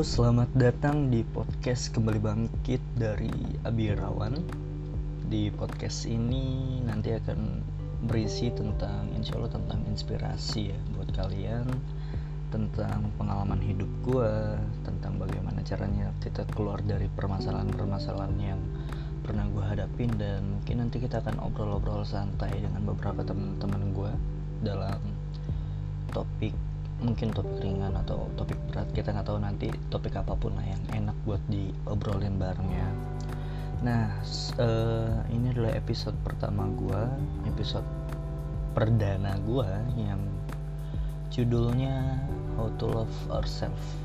Selamat datang di podcast Kembali Bangkit dari Abirawan. Di podcast ini nanti akan berisi tentang insya Allah tentang inspirasi ya buat kalian tentang pengalaman hidup gue tentang bagaimana caranya kita keluar dari permasalahan-permasalahan yang pernah gue hadapin dan mungkin nanti kita akan obrol-obrol santai dengan beberapa teman-teman gue dalam topik mungkin topik ringan atau topik berat kita nggak tahu nanti topik apa pun lah yang enak buat diobrolin bareng ya. Nah uh, ini adalah episode pertama gue episode perdana gue yang judulnya How to Love Ourselves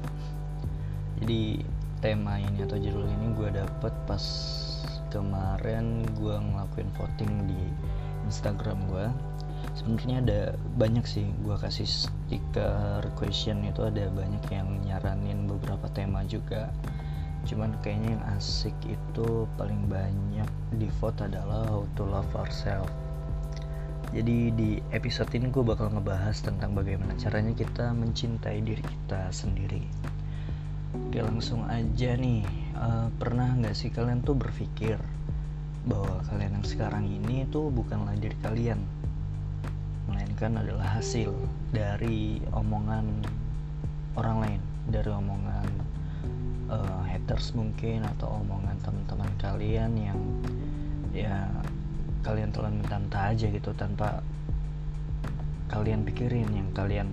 jadi tema ini atau judul ini gue dapet pas kemarin gue ngelakuin voting di Instagram gue sebenarnya ada banyak sih gue kasih stiker question itu ada banyak yang nyaranin beberapa tema juga. Cuman kayaknya yang asik itu paling banyak di vote adalah how to love ourselves jadi di episode ini gue bakal ngebahas tentang bagaimana caranya kita mencintai diri kita sendiri. Oke langsung aja nih. Uh, pernah nggak sih kalian tuh berpikir bahwa kalian yang sekarang ini tuh bukanlah diri kalian melainkan adalah hasil dari omongan orang lain dari omongan uh, haters mungkin atau omongan teman-teman kalian yang ya kalian telan mentah aja gitu tanpa kalian pikirin yang kalian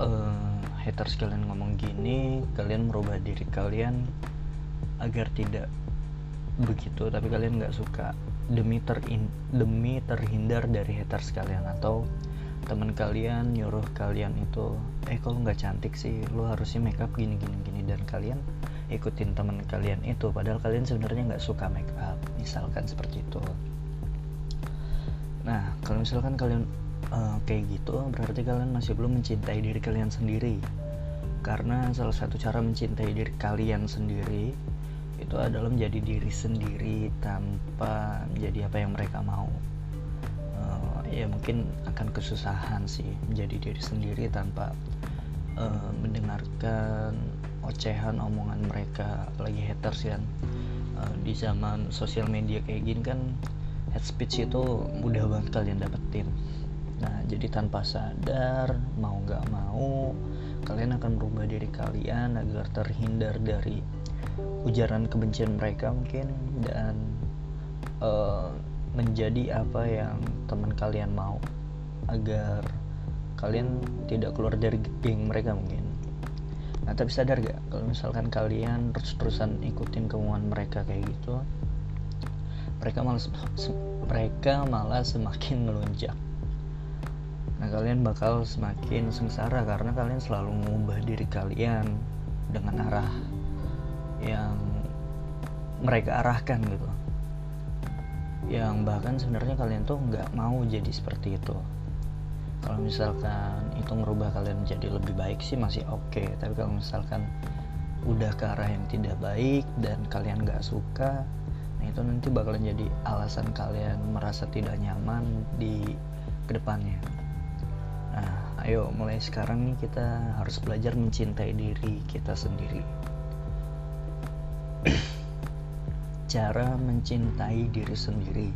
uh, haters kalian ngomong gini kalian merubah diri kalian agar tidak begitu tapi kalian nggak suka demi terin demi terhindar dari haters kalian atau teman kalian nyuruh kalian itu eh kalau nggak cantik sih? Lo harusnya makeup gini gini gini dan kalian ikutin teman kalian itu. Padahal kalian sebenarnya nggak suka makeup misalkan seperti itu. Nah kalau misalkan kalian uh, kayak gitu berarti kalian masih belum mencintai diri kalian sendiri. Karena salah satu cara mencintai diri kalian sendiri itu adalah menjadi diri sendiri tanpa menjadi apa yang mereka mau. Uh, ya mungkin akan kesusahan sih menjadi diri sendiri tanpa uh, mendengarkan ocehan omongan mereka. Apalagi haters kan. Uh, di zaman sosial media kayak gini kan head speech itu mudah banget kalian dapetin. Nah jadi tanpa sadar mau nggak mau kalian akan berubah diri kalian agar terhindar dari ujaran kebencian mereka mungkin dan uh, menjadi apa yang teman kalian mau agar kalian tidak keluar dari geng mereka mungkin. Nah tapi sadar gak kalau misalkan kalian terus-terusan ikutin kemauan mereka kayak gitu mereka malah mereka malah semakin melunjak. Nah kalian bakal semakin sengsara karena kalian selalu mengubah diri kalian dengan arah yang mereka arahkan gitu. Yang bahkan sebenarnya kalian tuh nggak mau jadi seperti itu. Kalau misalkan itu merubah kalian jadi lebih baik sih masih oke. Okay. tapi kalau misalkan udah ke arah yang tidak baik dan kalian nggak suka nah itu nanti bakalan jadi alasan kalian merasa tidak nyaman di ke depannya. Nah ayo mulai sekarang nih kita harus belajar mencintai diri kita sendiri cara mencintai diri sendiri.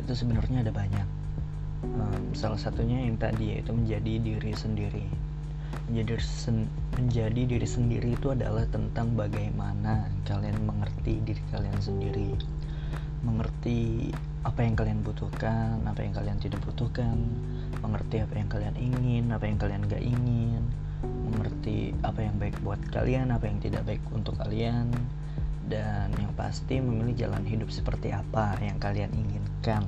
Itu sebenarnya ada banyak. Um, salah satunya yang tadi yaitu menjadi diri sendiri. Menjadi sen menjadi diri sendiri itu adalah tentang bagaimana kalian mengerti diri kalian sendiri. Mengerti apa yang kalian butuhkan apa yang kalian tidak butuhkan. Mengerti apa yang kalian ingin apa yang kalian gak ingin. Mengerti apa yang baik buat kalian apa yang tidak baik untuk kalian dan yang pasti memilih jalan hidup seperti apa yang kalian inginkan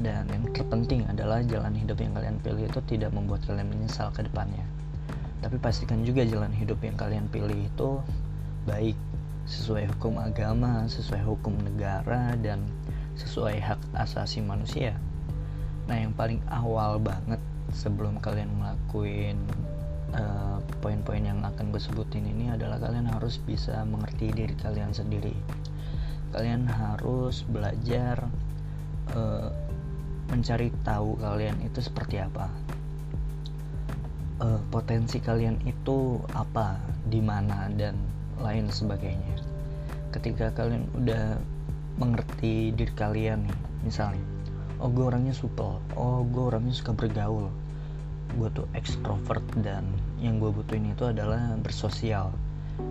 dan yang terpenting adalah jalan hidup yang kalian pilih itu tidak membuat kalian menyesal ke depannya tapi pastikan juga jalan hidup yang kalian pilih itu baik sesuai hukum agama, sesuai hukum negara dan sesuai hak asasi manusia. Nah, yang paling awal banget sebelum kalian ngelakuin uh, poin-poin yang akan gue sebutin ini adalah kalian harus bisa mengerti diri kalian sendiri. Kalian harus belajar uh, mencari tahu kalian itu seperti apa. Uh, potensi kalian itu apa di mana dan lain sebagainya. Ketika kalian udah mengerti diri kalian nih misalnya oh gue orangnya supel. Oh gue orangnya suka bergaul gue tuh ekstrovert dan yang gue butuhin itu adalah bersosial.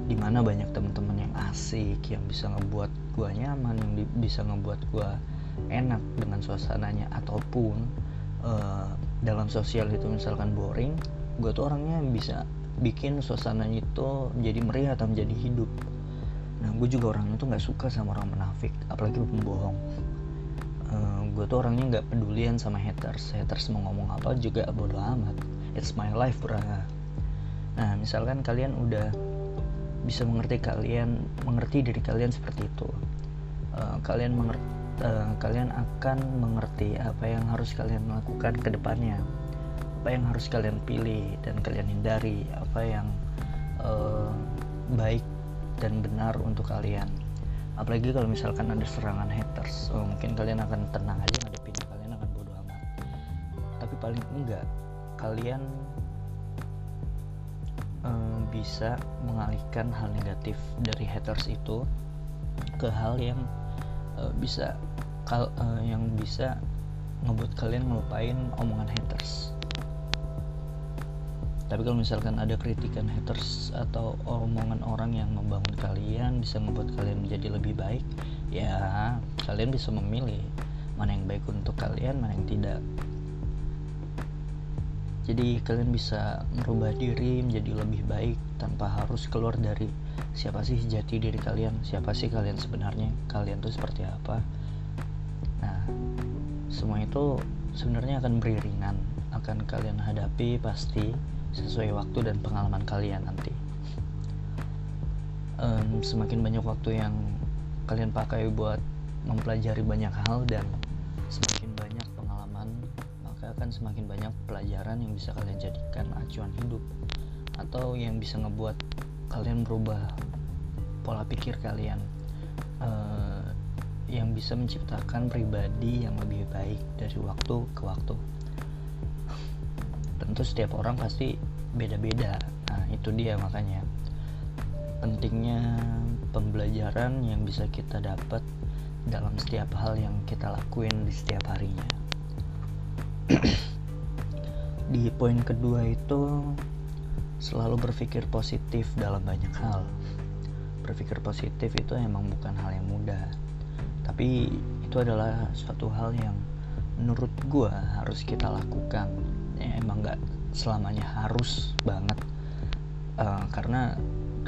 Di mana banyak teman-teman yang asik yang bisa ngebuat gue nyaman yang bisa ngebuat gue enak dengan suasananya. Ataupun uh, dalam sosial itu misalkan boring gue tuh orangnya bisa bikin suasananya itu menjadi meriah atau menjadi hidup. Nah gue juga orangnya tuh nggak suka sama orang menafik apalagi pembohong uh, gue tuh orangnya nggak pedulian sama haters. Haters mau ngomong apa juga bodo amat. It's my life bro. Nah misalkan kalian udah bisa mengerti kalian mengerti diri kalian seperti itu uh, kalian mengerti uh, kalian akan mengerti apa yang harus kalian lakukan ke depannya apa yang harus kalian pilih dan kalian hindari apa yang uh, baik dan benar untuk kalian apalagi kalau misalkan ada serangan haters oh, mungkin kalian akan tenang aja ngadepinnya kalian akan bodoh amat. Tapi paling enggak kalian um, bisa mengalihkan hal negatif dari haters itu ke hal yang uh, bisa kal uh, yang bisa ngebuat kalian ngelupain omongan haters tapi kalau misalkan ada kritikan haters atau omongan orang yang membangun kalian bisa membuat kalian menjadi lebih baik ya kalian bisa memilih mana yang baik untuk kalian mana yang tidak. Jadi kalian bisa merubah diri menjadi lebih baik tanpa harus keluar dari siapa sih jati diri kalian siapa sih kalian sebenarnya kalian tuh seperti apa. Nah semua itu sebenarnya akan beriringan akan kalian hadapi pasti sesuai waktu dan pengalaman kalian nanti. Um, semakin banyak waktu yang kalian pakai buat mempelajari banyak hal dan semakin banyak pengalaman maka akan semakin banyak pelajaran yang bisa kalian jadikan acuan hidup atau yang bisa ngebuat kalian berubah pola pikir kalian uh, yang bisa menciptakan pribadi yang lebih baik dari waktu ke waktu tentu setiap orang pasti beda-beda. Nah itu dia makanya. Pentingnya pembelajaran yang bisa kita dapat dalam setiap hal yang kita lakuin di setiap harinya. Di poin kedua itu selalu berpikir positif dalam banyak hal. Berpikir positif itu emang bukan hal yang mudah. Tapi itu adalah suatu hal yang menurut gue harus kita lakukan ya emang nggak selamanya harus banget. Uh, karena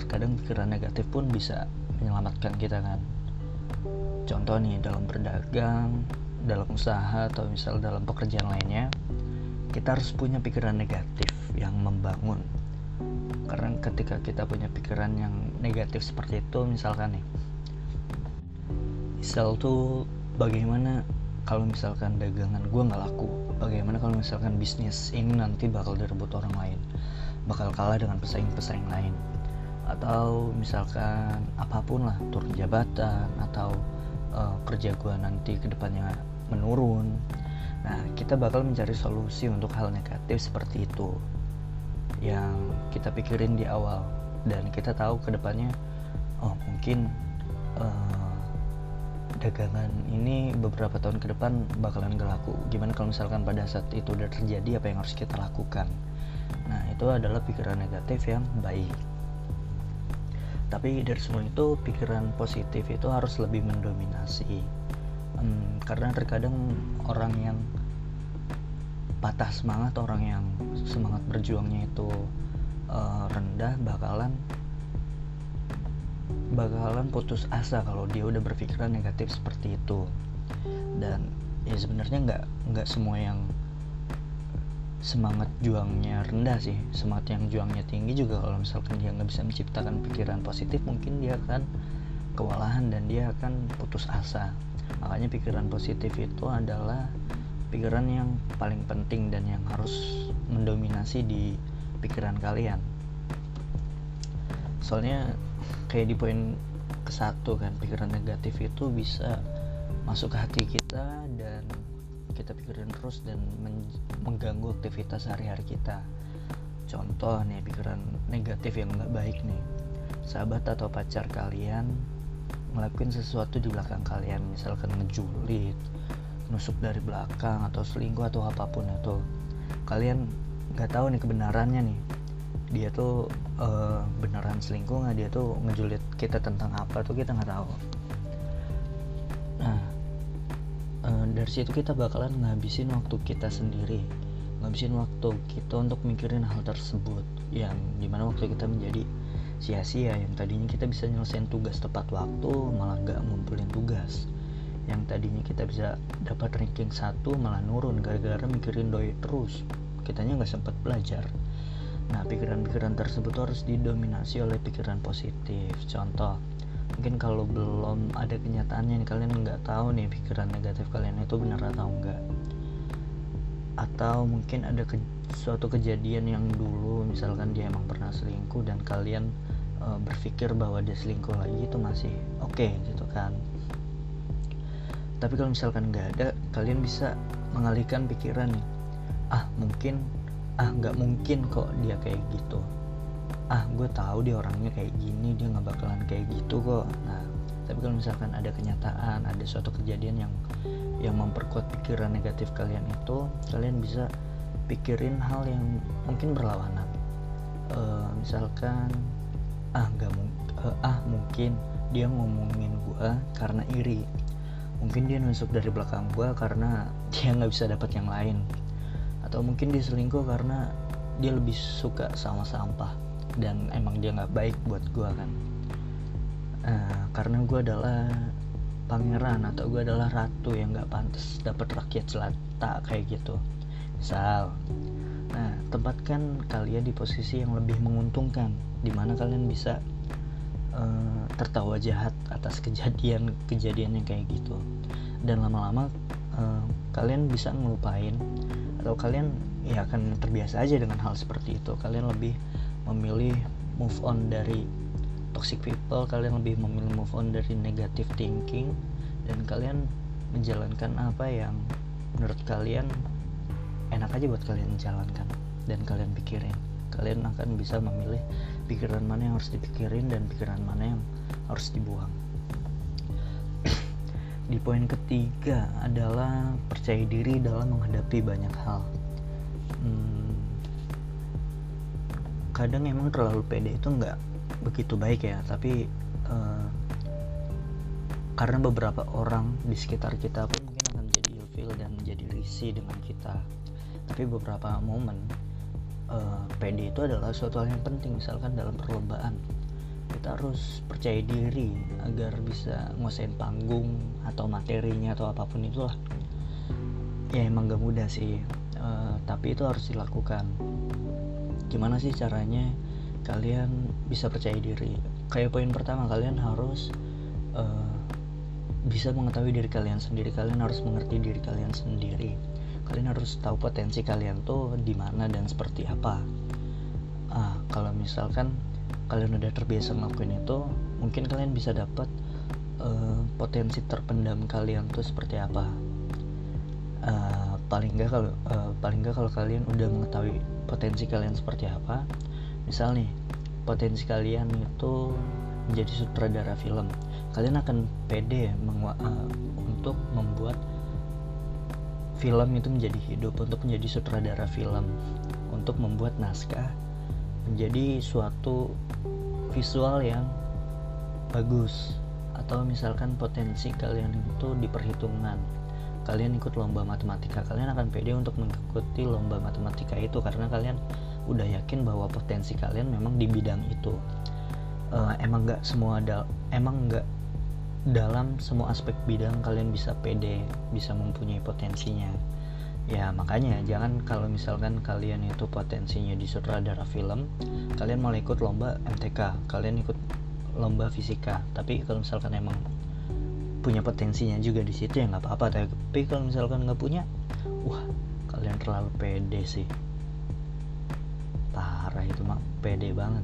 kadang pikiran negatif pun bisa menyelamatkan kita kan. Contoh nih dalam berdagang dalam usaha atau misal dalam pekerjaan lainnya kita harus punya pikiran negatif yang membangun. Karena ketika kita punya pikiran yang negatif seperti itu misalkan nih misal tuh bagaimana kalau misalkan dagangan gue nggak laku bagaimana kalau misalkan bisnis ini nanti bakal direbut orang lain? Bakal kalah dengan pesaing-pesaing lain. Atau misalkan apa pun lah turun jabatan atau uh, kerja gue nanti ke depannya menurun. Nah kita bakal mencari solusi untuk hal negatif seperti itu yang kita pikirin di awal. Dan kita tahu ke depannya oh mungkin uh, dagangan ini beberapa tahun ke depan bakalan gak laku gimana kalau misalkan pada saat itu udah terjadi apa yang harus kita lakukan? Nah itu adalah pikiran negatif yang baik. Tapi dari semua itu pikiran positif itu harus lebih mendominasi. Um, karena terkadang orang yang patah semangat orang yang semangat berjuangnya itu uh, rendah bakalan bakalan putus asa kalau dia udah berpikiran negatif seperti itu. Dan ya sebenarnya nggak nggak semua yang semangat juangnya rendah sih. Semangat yang juangnya tinggi juga kalau misalkan dia nggak bisa menciptakan pikiran positif mungkin dia akan kewalahan dan dia akan putus asa. Makanya pikiran positif itu adalah pikiran yang paling penting dan yang harus mendominasi di pikiran kalian. Soalnya kayak di poin ke satu kan pikiran negatif itu bisa masuk ke hati kita dan kita pikirin terus dan mengganggu aktivitas sehari-hari kita. Contoh nih pikiran negatif yang nggak baik nih. Sahabat atau pacar kalian ngelakuin sesuatu di belakang kalian misalkan ngejulit nusuk dari belakang atau selingkuh atau apa pun itu. Kalian nggak tahu nih kebenarannya nih dia tuh uh, beneran selingkuh nggak? Dia tuh ngejulit kita tentang apa tuh? Kita nggak tahu. Nah uh, dari situ kita bakalan ngabisin waktu kita sendiri. Ngabisin waktu kita untuk mikirin hal tersebut yang di mana waktu kita menjadi sia-sia. Yang tadinya kita bisa nyelesain tugas tepat waktu malah gak ngumpulin tugas. Yang tadinya kita bisa dapat ranking satu malah nurun gara-gara mikirin doi terus. Kitanya nggak sempat belajar nah pikiran-pikiran tersebut harus didominasi oleh pikiran positif. Contoh mungkin kalau belum ada kenyataannya nih kalian nggak tahu nih pikiran negatif kalian itu benar atau enggak atau mungkin ada ke, suatu kejadian yang dulu misalkan dia emang pernah selingkuh dan kalian uh, berpikir bahwa dia selingkuh lagi itu masih oke okay, gitu kan. Tapi kalau misalkan nggak ada kalian bisa mengalihkan pikiran nih. Ah mungkin ah nggak mungkin kok dia kayak gitu. Ah gue tahu dia orangnya kayak gini dia nggak bakalan kayak gitu kok. Nah tapi kalau misalkan ada kenyataan ada suatu kejadian yang yang memperkuat pikiran negatif kalian itu kalian bisa pikirin hal yang mungkin berlawanan. Uh, misalkan ah nggak uh, ah mungkin dia ngomongin gua karena iri. Mungkin dia nusuk dari belakang gua karena dia nggak bisa dapat yang lain atau mungkin dia selingkuh karena dia lebih suka sama sampah. Dan emang dia nggak baik buat gua kan. Uh, karena gua adalah pangeran atau gue adalah ratu yang nggak pantas dapat rakyat selata kayak gitu. Misal Nah, tempatkan kalian di posisi yang lebih menguntungkan, di mana kalian bisa uh, tertawa jahat atas kejadian-kejadian yang kayak gitu. Dan lama-lama uh, kalian bisa ngelupain atau kalian ya akan terbiasa aja dengan hal seperti itu. Kalian lebih memilih move on dari toxic people, kalian lebih memilih move on dari negative thinking dan kalian menjalankan apa yang menurut kalian enak aja buat kalian jalankan dan kalian pikirin kalian akan bisa memilih pikiran mana yang harus dipikirin dan pikiran mana yang harus dibuang di poin ketiga adalah percaya diri dalam menghadapi banyak hal. Hmm, kadang emang terlalu pede itu nggak begitu baik ya tapi uh, karena beberapa orang di sekitar kita pun mungkin akan menjadi ilfil dan menjadi risih dengan kita. Tapi beberapa momen uh, PD itu adalah suatu hal yang penting misalkan dalam perlombaan kita harus percaya diri agar bisa nguasain panggung atau materinya atau apa pun itulah. Ya emang gak mudah sih uh, tapi itu harus dilakukan. Gimana sih caranya kalian bisa percaya diri? Kayak poin pertama kalian harus uh, bisa mengetahui diri kalian sendiri. Kalian harus mengerti diri kalian sendiri. Kalian harus tahu potensi kalian tuh di mana dan seperti apa. Ah kalau misalkan kalian udah terbiasa ngelakuin itu mungkin kalian bisa dapat uh, potensi terpendam kalian tuh seperti apa. Uh, paling nggak kalau uh, paling nggak kalau kalian udah mengetahui potensi kalian seperti apa. Misal nih potensi kalian itu menjadi sutradara film. Kalian akan pede uh, untuk membuat film itu menjadi hidup untuk menjadi sutradara film untuk membuat naskah menjadi suatu visual yang bagus. Atau misalkan potensi kalian itu diperhitungkan. Kalian ikut lomba matematika kalian akan pede untuk mengikuti lomba matematika itu karena kalian udah yakin bahwa potensi kalian memang di bidang itu. Uh, emang nggak semua ada emang nggak dalam semua aspek bidang kalian bisa pede bisa mempunyai potensinya ya makanya jangan kalau misalkan kalian itu potensinya di sutradara film kalian malah ikut lomba MTK kalian ikut lomba fisika. Tapi kalau misalkan emang punya potensinya juga di situ ya nggak apa-apa. Tapi kalau misalkan nggak punya wah kalian terlalu pede sih. Parah itu mah pede banget.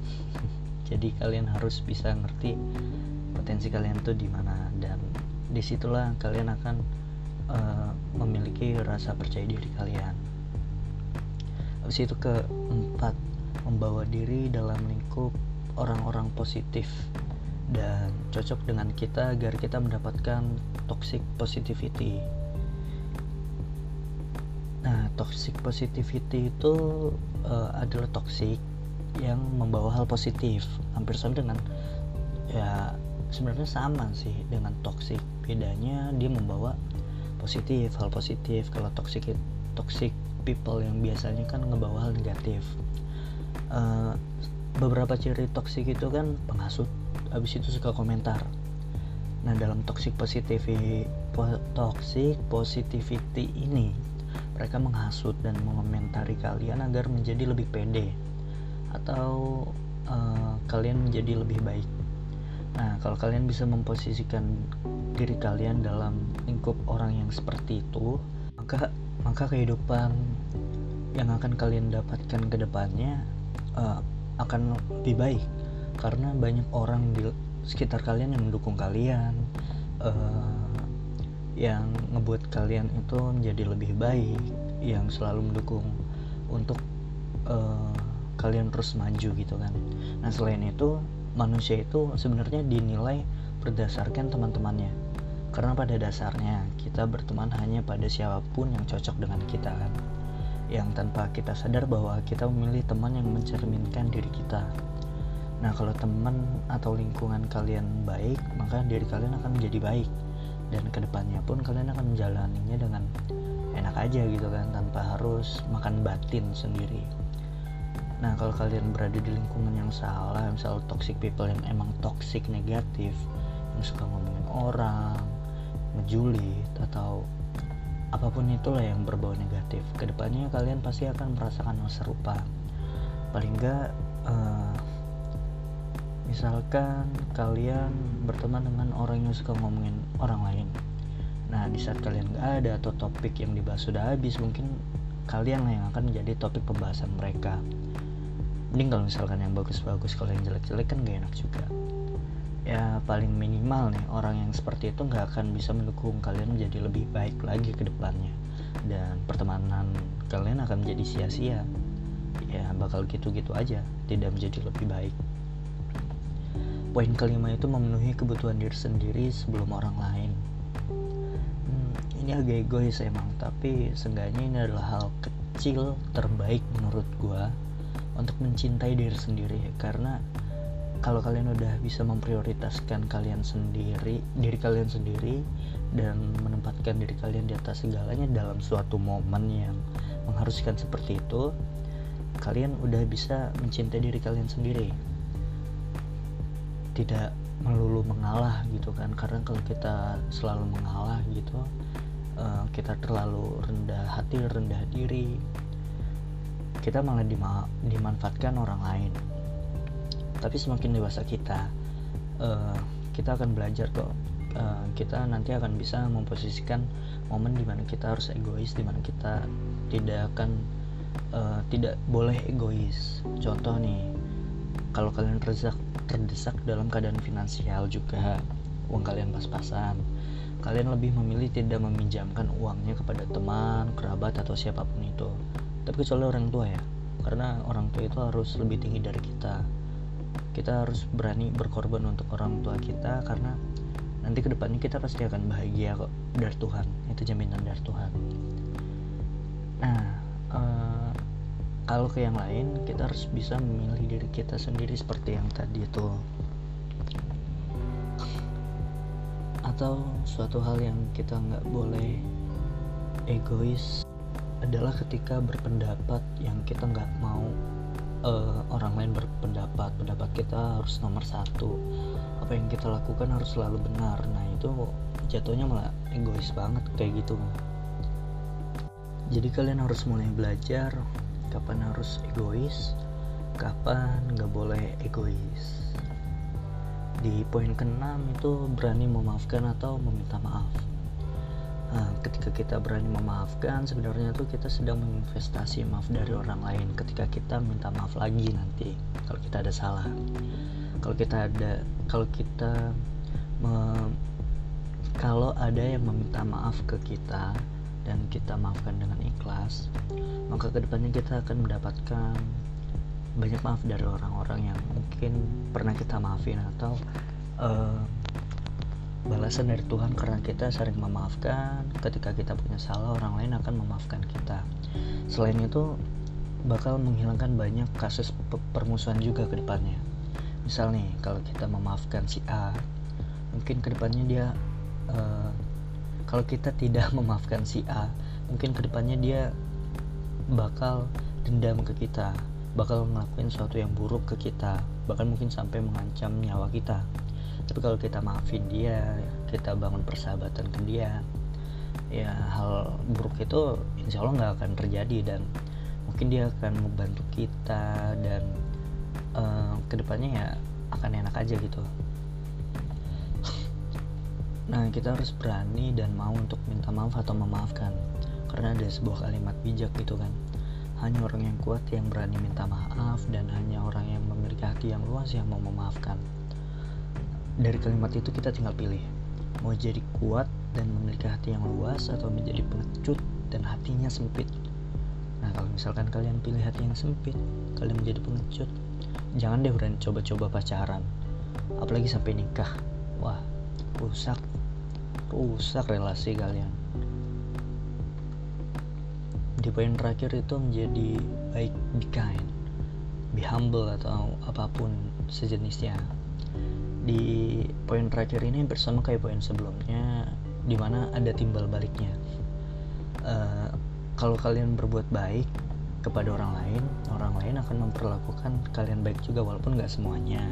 Jadi kalian harus bisa ngerti potensi kalian tuh di mana. Dan di situlah kalian akan uh, memiliki rasa percaya diri kalian. Habis itu keempat membawa diri dalam lingkup orang-orang positif dan cocok dengan kita agar kita mendapatkan toxic positivity. Nah toxic positivity itu uh, adalah toxic yang membawa hal positif. Hampir sama dengan ya sebenarnya sama sih dengan toxic. Bedanya dia membawa positif hal positif kalau toxic toxic people yang biasanya kan ngebawa hal negatif. Uh, beberapa ciri toxic itu kan penghasut habis itu suka komentar. Nah dalam toxic positivity toxic positivity ini mereka menghasut dan mengomentari kalian agar menjadi lebih pede atau uh, kalian menjadi lebih baik nah kalau kalian bisa memposisikan diri kalian dalam lingkup orang yang seperti itu maka maka kehidupan yang akan kalian dapatkan ke depannya uh, akan lebih baik. Karena banyak orang di sekitar kalian yang mendukung kalian uh, yang ngebuat kalian itu menjadi lebih baik yang selalu mendukung untuk uh, kalian terus maju gitu kan. Nah selain itu manusia itu sebenarnya dinilai berdasarkan teman-temannya. Karena pada dasarnya kita berteman hanya pada siapa pun yang cocok dengan kita kan? Yang tanpa kita sadar bahwa kita memilih teman yang mencerminkan diri kita. Nah kalau teman atau lingkungan kalian baik maka diri kalian akan menjadi baik. Dan ke depannya pun kalian akan menjalaninya dengan enak aja gitu kan tanpa harus makan batin sendiri nah kalau kalian berada di lingkungan yang salah misal toxic people yang emang toxic negatif yang suka ngomongin orang ngejulit atau apa pun itulah yang berbau negatif ke depannya kalian pasti akan merasakan hal serupa. Paling enggak uh, misalkan kalian berteman dengan orang yang suka ngomongin orang lain. Nah di saat kalian gak ada atau topik yang dibahas sudah habis mungkin kalian yang akan menjadi topik pembahasan mereka mending kalau misalkan yang bagus-bagus kalau yang jelek-jelek kan gak enak juga. Ya paling minimal nih orang yang seperti itu nggak akan bisa mendukung kalian menjadi lebih baik lagi ke depannya. Dan pertemanan kalian akan menjadi sia-sia. Ya bakal gitu-gitu aja tidak menjadi lebih baik. Poin kelima itu memenuhi kebutuhan diri sendiri sebelum orang lain. Hmm, ini agak egois emang tapi seenggaknya ini adalah hal kecil terbaik menurut gua untuk mencintai diri sendiri. Karena kalau kalian udah bisa memprioritaskan kalian sendiri diri kalian sendiri dan menempatkan diri kalian di atas segalanya dalam suatu momen yang mengharuskan seperti itu kalian udah bisa mencintai diri kalian sendiri. Tidak melulu mengalah gitu kan. Karena kalau kita selalu mengalah gitu uh, kita terlalu rendah hati rendah diri kita malah dima dimanfaatkan orang lain tapi semakin dewasa kita uh, kita akan belajar kok uh, kita nanti akan bisa memposisikan momen di mana kita harus egois di mana kita tidak akan uh, tidak boleh egois contoh nih kalau kalian terdesak terdesak dalam keadaan finansial juga uang kalian pas-pasan kalian lebih memilih tidak meminjamkan uangnya kepada teman, kerabat atau siapa pun itu. Tapi kecuali orang tua ya, karena orang tua itu harus lebih tinggi dari kita. Kita harus berani berkorban untuk orang tua kita karena nanti ke depannya kita pasti akan bahagia kok dari Tuhan. Itu jaminan dari Tuhan. Nah uh, kalau ke yang lain kita harus bisa memilih diri kita sendiri seperti yang tadi itu. Atau suatu hal yang kita nggak boleh egois adalah ketika berpendapat yang kita nggak mau uh, orang lain berpendapat. Pendapat kita harus nomor satu. Apa yang kita lakukan harus selalu benar. Nah itu jatuhnya malah egois banget kayak gitu. Jadi kalian harus mulai belajar kapan harus egois kapan nggak boleh egois. Di poin keenam itu berani memaafkan atau meminta maaf Nah, ketika kita berani memaafkan, sebenarnya tuh kita sedang menginvestasi maaf dari orang lain. Ketika kita minta maaf lagi nanti, kalau kita ada salah, kalau kita ada, kalau kita me, kalau ada yang meminta maaf ke kita, dan kita maafkan dengan ikhlas maka ke depannya kita akan mendapatkan banyak maaf dari orang-orang yang mungkin pernah kita maafin atau uh, balasan dari Tuhan karena kita sering memaafkan. Ketika kita punya salah orang lain akan memaafkan kita. Selain itu bakal menghilangkan banyak kasus permusuhan juga ke depannya. Misal nih kalau kita memaafkan si A mungkin ke depannya dia uh, kalau kita tidak memaafkan si A mungkin ke depannya dia bakal dendam ke kita bakal ngelakuin sesuatu yang buruk ke kita bahkan mungkin sampai mengancam nyawa kita tapi kalau kita maafin dia kita bangun persahabatan ke dia ya hal buruk itu insya Allah nggak akan terjadi dan mungkin dia akan membantu kita dan uh, ke depannya ya akan enak aja gitu Nah, kita harus berani dan mau untuk minta maaf atau memaafkan. Karena ada sebuah kalimat bijak gitu kan. Hanya orang yang kuat yang berani minta maaf dan hanya orang yang memiliki hati yang luas yang mau memaafkan. Dari kalimat itu kita tinggal pilih. Mau jadi kuat dan memiliki hati yang luas atau menjadi pengecut dan hatinya sempit. Nah, kalau misalkan kalian pilih hati yang sempit, kalian menjadi pengecut, jangan deh berani coba-coba pacaran. Apalagi sampai nikah. Wah, rusak rusak relasi kalian di poin terakhir itu menjadi baik be kind be humble atau apa pun sejenisnya di poin terakhir ini bersama kayak poin sebelumnya di mana ada timbal baliknya. Uh, kalau kalian berbuat baik kepada orang lain orang lain akan memperlakukan kalian baik juga walaupun nggak semuanya.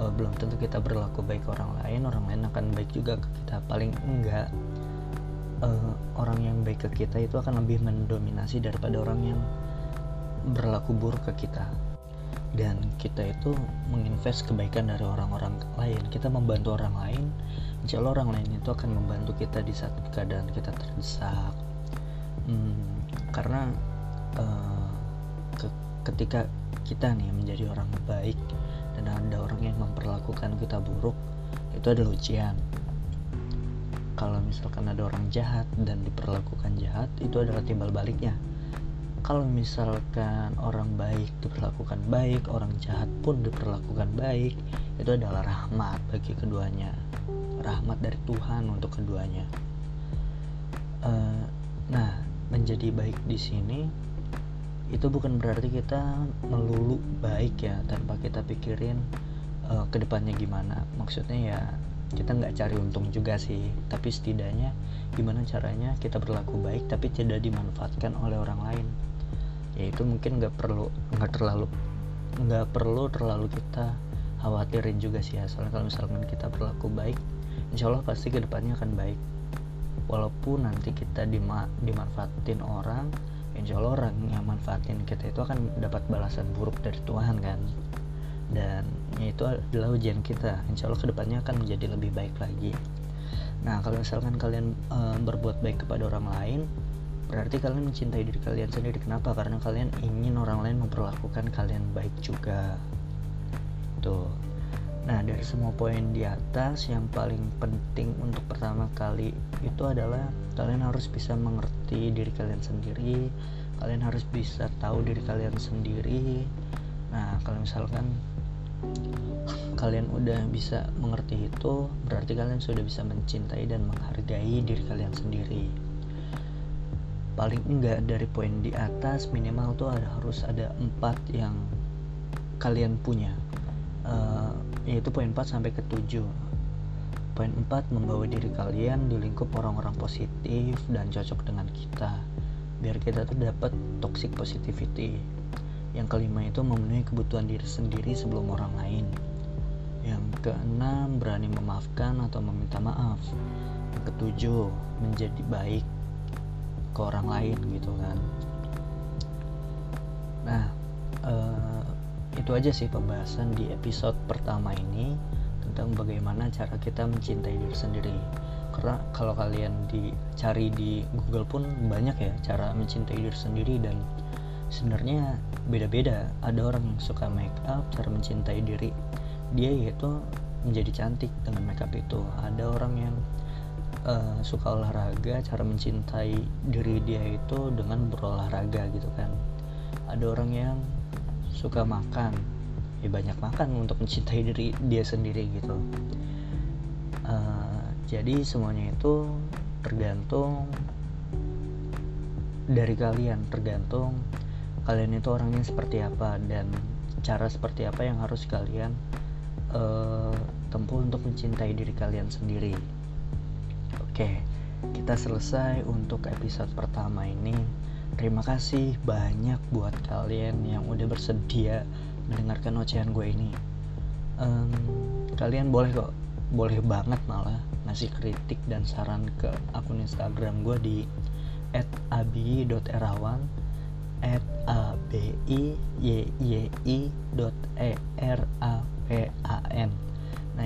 Uh, belum tentu kita berlaku baik ke orang lain orang lain akan baik juga ke kita. Paling enggak uh, orang yang baik ke kita itu akan lebih mendominasi daripada orang yang berlaku buruk ke kita dan kita itu menginvest kebaikan dari orang-orang lain. Kita membantu orang lain insya Allah orang lain itu akan membantu kita di saat keadaan kita terdesak. Hmm, karena uh, ke, ketika kita nih menjadi orang baik dan ada orang yang memperlakukan kita buruk itu adalah ujian. Kalau misalkan ada orang jahat dan diperlakukan jahat itu adalah timbal baliknya kalau misalkan orang baik diperlakukan baik orang jahat pun diperlakukan baik itu adalah rahmat bagi keduanya. Rahmat dari Tuhan untuk keduanya. Uh, nah menjadi baik di sini itu bukan berarti kita melulu baik ya tanpa kita pikirin uh, ke depannya gimana. Maksudnya ya kita nggak cari untung juga sih tapi setidaknya gimana caranya kita berlaku baik tapi tidak dimanfaatkan oleh orang lain ya itu mungkin nggak perlu nggak terlalu nggak perlu terlalu kita khawatirin juga sih ya. Soalnya kalau misalkan kita berlaku baik insya Allah pasti ke depannya akan baik. Walaupun nanti kita dima dimanfaatin orang insya Allah orang yang manfaatin kita itu akan dapat balasan buruk dari Tuhan kan. Dan ya itu adalah ujian kita. Insya Allah ke depannya akan menjadi lebih baik lagi. Nah kalau misalkan kalian e, berbuat baik kepada orang lain berarti kalian mencintai diri kalian sendiri kenapa karena kalian ingin orang lain memperlakukan kalian baik juga tuh Nah, dari semua poin di atas, yang paling penting untuk pertama kali itu adalah kalian harus bisa mengerti diri kalian sendiri. Kalian harus bisa tahu diri kalian sendiri. Nah, kalau misalkan kalian udah bisa mengerti itu, berarti kalian sudah bisa mencintai dan menghargai diri kalian sendiri. Paling enggak dari poin di atas minimal tuh ada harus ada empat yang kalian punya. Uh, yaitu poin 4 sampai ke 7 poin 4 membawa diri kalian di lingkup orang-orang positif dan cocok dengan kita biar kita tuh dapat toxic positivity. Yang kelima itu memenuhi kebutuhan diri sendiri sebelum orang lain. Yang keenam berani memaafkan atau meminta maaf. Yang ketujuh menjadi baik ke orang lain gitu kan. Nah uh, itu aja sih pembahasan di episode pertama ini tentang bagaimana cara kita mencintai diri sendiri. Karena kalau kalian dicari di Google pun banyak ya cara mencintai diri sendiri dan sebenarnya beda-beda. Ada orang yang suka make up cara mencintai diri dia yaitu menjadi cantik dengan make up itu. Ada orang yang uh, suka olahraga cara mencintai diri dia itu dengan berolahraga gitu kan. Ada orang yang suka makan. Ya banyak makan untuk mencintai diri dia sendiri gitu. Uh, jadi semuanya itu tergantung dari kalian tergantung kalian itu orangnya seperti apa dan cara seperti apa yang harus kalian uh, tempuh untuk mencintai diri kalian sendiri. Oke, kita selesai untuk episode pertama ini. Terima kasih banyak buat kalian yang udah bersedia mendengarkan ocehan gue ini. Um, kalian boleh kok, boleh banget malah ngasih kritik dan saran ke akun Instagram gue di @abi.erawan at a b i y y i dot e r a p a n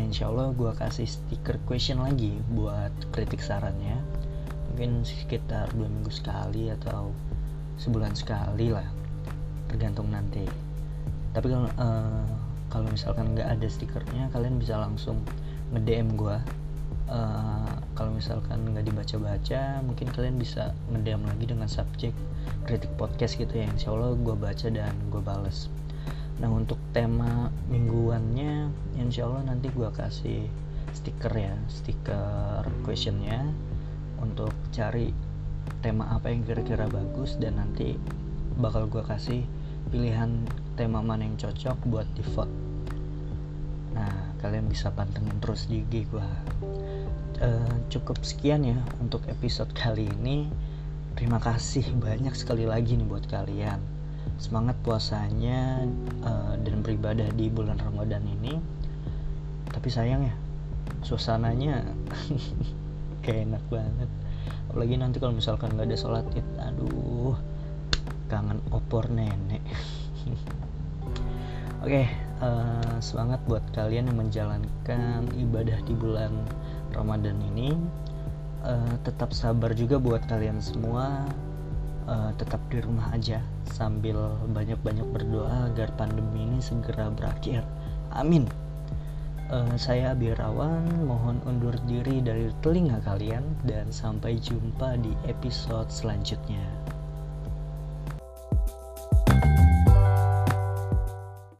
insya Allah gue kasih stiker question lagi buat kritik sarannya. Mungkin sekitar dua minggu sekali atau sebulan sekali lah tergantung nanti. Tapi kalau uh, kalau misalkan nggak ada stikernya kalian bisa langsung nge DM gue uh, kalau misalkan nggak dibaca-baca mungkin kalian bisa nge lagi dengan subjek kritik podcast gitu ya. Insya Allah gue baca dan gue bales nah untuk tema mingguannya insya Allah nanti gue kasih stiker ya stiker questionnya untuk cari tema apa yang kira-kira bagus dan nanti bakal gue kasih pilihan tema mana yang cocok buat di vote nah kalian bisa pantengin terus di IG gue uh, cukup sekian ya untuk episode kali ini. Terima kasih banyak sekali lagi nih buat kalian semangat puasanya uh, dan beribadah di bulan Ramadan ini. Tapi sayang ya suasananya kayak enak banget. Apalagi nanti kalau misalkan nggak ada sholat id aduh kangen opor nenek. Oke uh, semangat buat kalian yang menjalankan ibadah di bulan Ramadan ini. Uh, tetap sabar juga buat kalian semua uh, tetap di rumah aja sambil banyak-banyak berdoa agar pandemi ini segera berakhir. Amin. Uh, saya Abirawan mohon undur diri dari telinga kalian dan sampai jumpa di episode selanjutnya